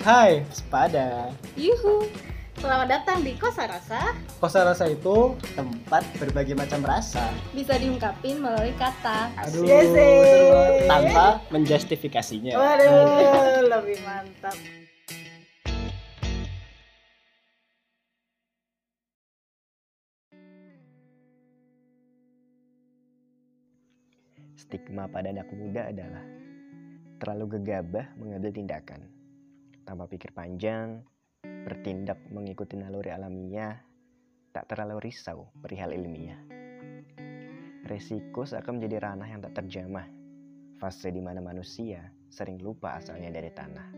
Hai, sepada. Yuhu, selamat datang di Kosa Rasa. Kosa rasa itu tempat berbagai macam rasa. Bisa diungkapin melalui kata. Aduh, Yes, seru tanpa menjustifikasinya. Waduh, lebih mantap. Stigma pada anak muda adalah terlalu gegabah mengambil tindakan, tanpa pikir panjang, bertindak mengikuti naluri alamiah, tak terlalu risau perihal ilmiah. Resiko seakan menjadi ranah yang tak terjamah, fase di mana manusia sering lupa asalnya dari tanah.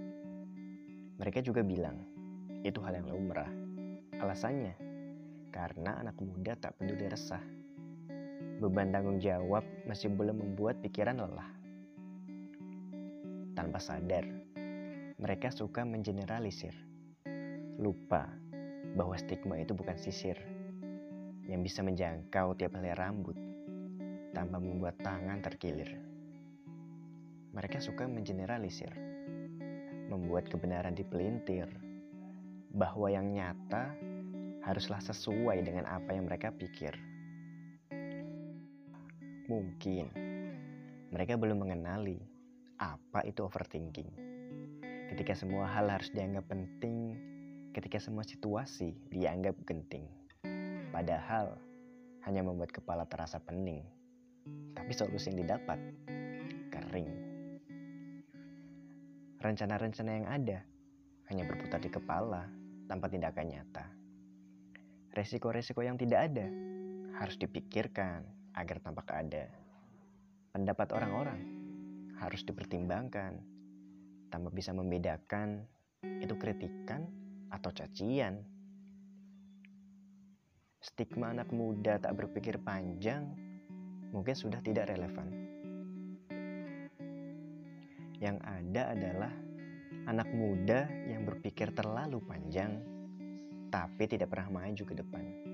Mereka juga bilang, itu hal yang lumrah. Alasannya, karena anak muda tak peduli resah beban tanggung jawab masih belum membuat pikiran lelah. Tanpa sadar, mereka suka mengeneralisir. Lupa bahwa stigma itu bukan sisir yang bisa menjangkau tiap helai rambut tanpa membuat tangan terkilir. Mereka suka mengeneralisir, membuat kebenaran dipelintir, bahwa yang nyata haruslah sesuai dengan apa yang mereka pikir. Mungkin mereka belum mengenali apa itu overthinking. Ketika semua hal harus dianggap penting, ketika semua situasi dianggap genting. Padahal hanya membuat kepala terasa pening. Tapi solusi yang didapat kering. Rencana-rencana yang ada hanya berputar di kepala tanpa tindakan nyata. Resiko-resiko yang tidak ada harus dipikirkan agar tampak ada. Pendapat orang-orang harus dipertimbangkan tanpa bisa membedakan itu kritikan atau cacian. Stigma anak muda tak berpikir panjang mungkin sudah tidak relevan. Yang ada adalah anak muda yang berpikir terlalu panjang tapi tidak pernah maju ke depan.